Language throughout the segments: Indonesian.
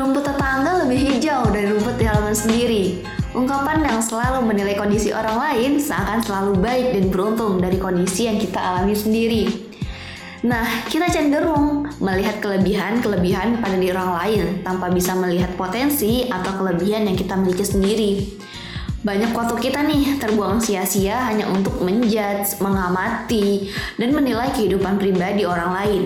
Rumput tetangga lebih hijau dari rumput di halaman sendiri. Ungkapan yang selalu menilai kondisi orang lain seakan selalu baik dan beruntung dari kondisi yang kita alami sendiri. Nah, kita cenderung melihat kelebihan-kelebihan pada diri orang lain tanpa bisa melihat potensi atau kelebihan yang kita miliki sendiri. Banyak waktu kita nih terbuang sia-sia hanya untuk menjudge, mengamati, dan menilai kehidupan pribadi orang lain.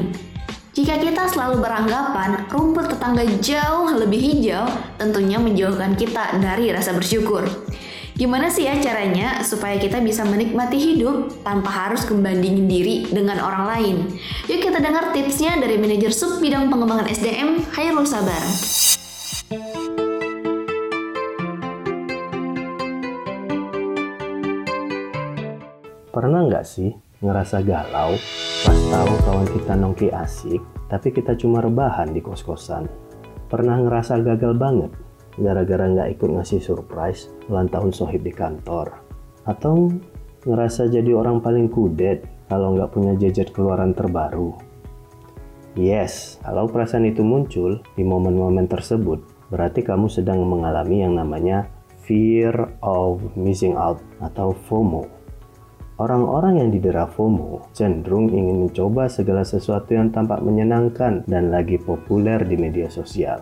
Jika kita selalu beranggapan rumput tetangga jauh lebih hijau, tentunya menjauhkan kita dari rasa bersyukur. Gimana sih ya caranya supaya kita bisa menikmati hidup tanpa harus membandingin diri dengan orang lain? Yuk kita dengar tipsnya dari manajer sub bidang pengembangan SDM, Hairul Sabar. Pernah nggak sih ngerasa galau pas tahu kawan kita nongki asik, tapi kita cuma rebahan di kos-kosan. Pernah ngerasa gagal banget gara-gara nggak ikut ngasih surprise ulang tahun sohib di kantor. Atau ngerasa jadi orang paling kudet kalau nggak punya gadget keluaran terbaru. Yes, kalau perasaan itu muncul di momen-momen tersebut, berarti kamu sedang mengalami yang namanya fear of missing out atau FOMO. Orang-orang yang didera FOMO cenderung ingin mencoba segala sesuatu yang tampak menyenangkan dan lagi populer di media sosial.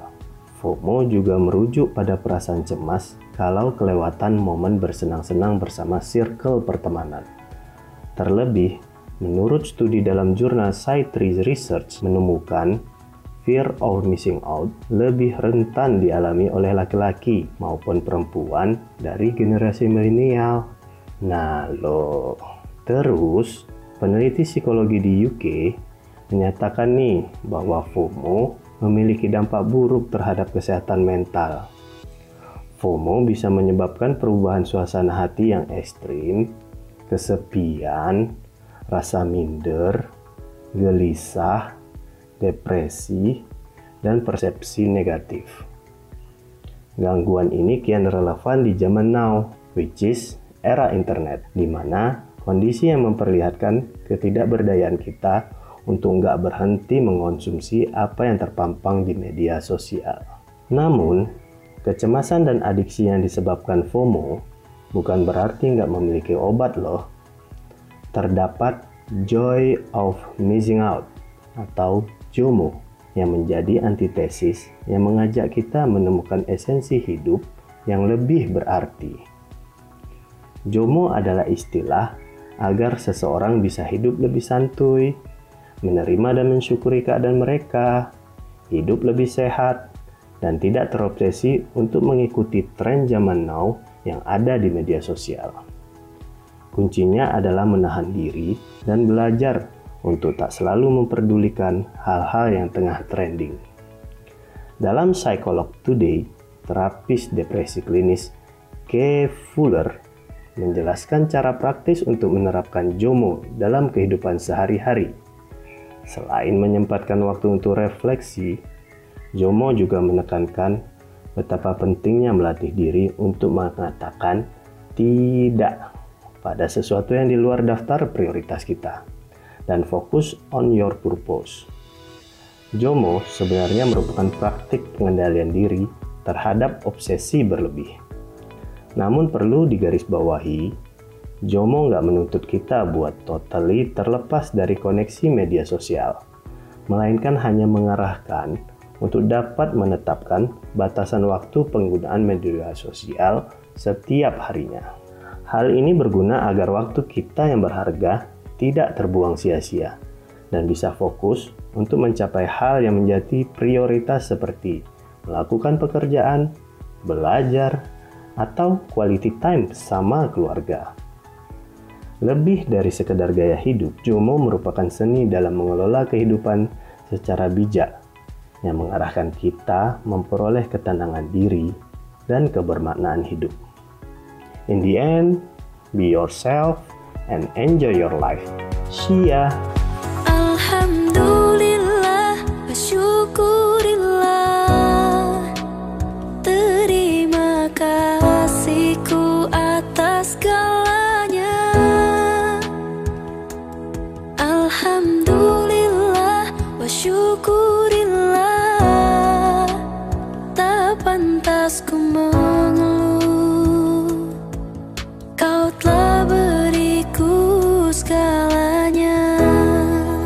FOMO juga merujuk pada perasaan cemas kalau kelewatan momen bersenang-senang bersama circle pertemanan. Terlebih, menurut studi dalam jurnal Science Research menemukan fear of missing out lebih rentan dialami oleh laki-laki maupun perempuan dari generasi milenial. Nah, lo terus peneliti psikologi di UK menyatakan nih bahwa FOMO memiliki dampak buruk terhadap kesehatan mental. FOMO bisa menyebabkan perubahan suasana hati yang ekstrim, kesepian, rasa minder, gelisah, depresi, dan persepsi negatif. Gangguan ini kian relevan di zaman now, which is era internet, di mana kondisi yang memperlihatkan ketidakberdayaan kita untuk nggak berhenti mengonsumsi apa yang terpampang di media sosial. Namun, kecemasan dan adiksi yang disebabkan FOMO bukan berarti nggak memiliki obat loh. Terdapat joy of missing out atau JOMO yang menjadi antitesis yang mengajak kita menemukan esensi hidup yang lebih berarti. Jomo adalah istilah agar seseorang bisa hidup lebih santuy, menerima dan mensyukuri keadaan mereka, hidup lebih sehat, dan tidak terobsesi untuk mengikuti tren zaman now yang ada di media sosial. Kuncinya adalah menahan diri dan belajar untuk tak selalu memperdulikan hal-hal yang tengah trending. Dalam Psycholog Today, terapis depresi klinis K. Fuller menjelaskan cara praktis untuk menerapkan JOMO dalam kehidupan sehari-hari. Selain menyempatkan waktu untuk refleksi, JOMO juga menekankan betapa pentingnya melatih diri untuk mengatakan tidak pada sesuatu yang di luar daftar prioritas kita dan fokus on your purpose. JOMO sebenarnya merupakan praktik pengendalian diri terhadap obsesi berlebih. Namun perlu digarisbawahi, Jomo nggak menuntut kita buat totally terlepas dari koneksi media sosial, melainkan hanya mengarahkan untuk dapat menetapkan batasan waktu penggunaan media sosial setiap harinya. Hal ini berguna agar waktu kita yang berharga tidak terbuang sia-sia dan bisa fokus untuk mencapai hal yang menjadi prioritas seperti melakukan pekerjaan, belajar, atau quality time sama keluarga. Lebih dari sekedar gaya hidup, Jomo merupakan seni dalam mengelola kehidupan secara bijak yang mengarahkan kita memperoleh ketenangan diri dan kebermaknaan hidup. In the end, be yourself and enjoy your life. Sia. Alhamdulillah, Kau telah beriku segalanya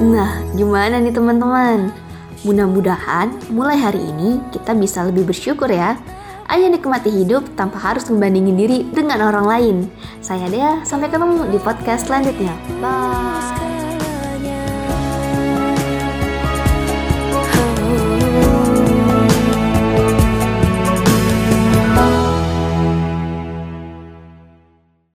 Nah, gimana nih teman-teman? Mudah-mudahan mulai hari ini kita bisa lebih bersyukur ya. Ayo nikmati hidup tanpa harus membandingin diri dengan orang lain. Saya Dea, sampai ketemu di podcast selanjutnya. Bye.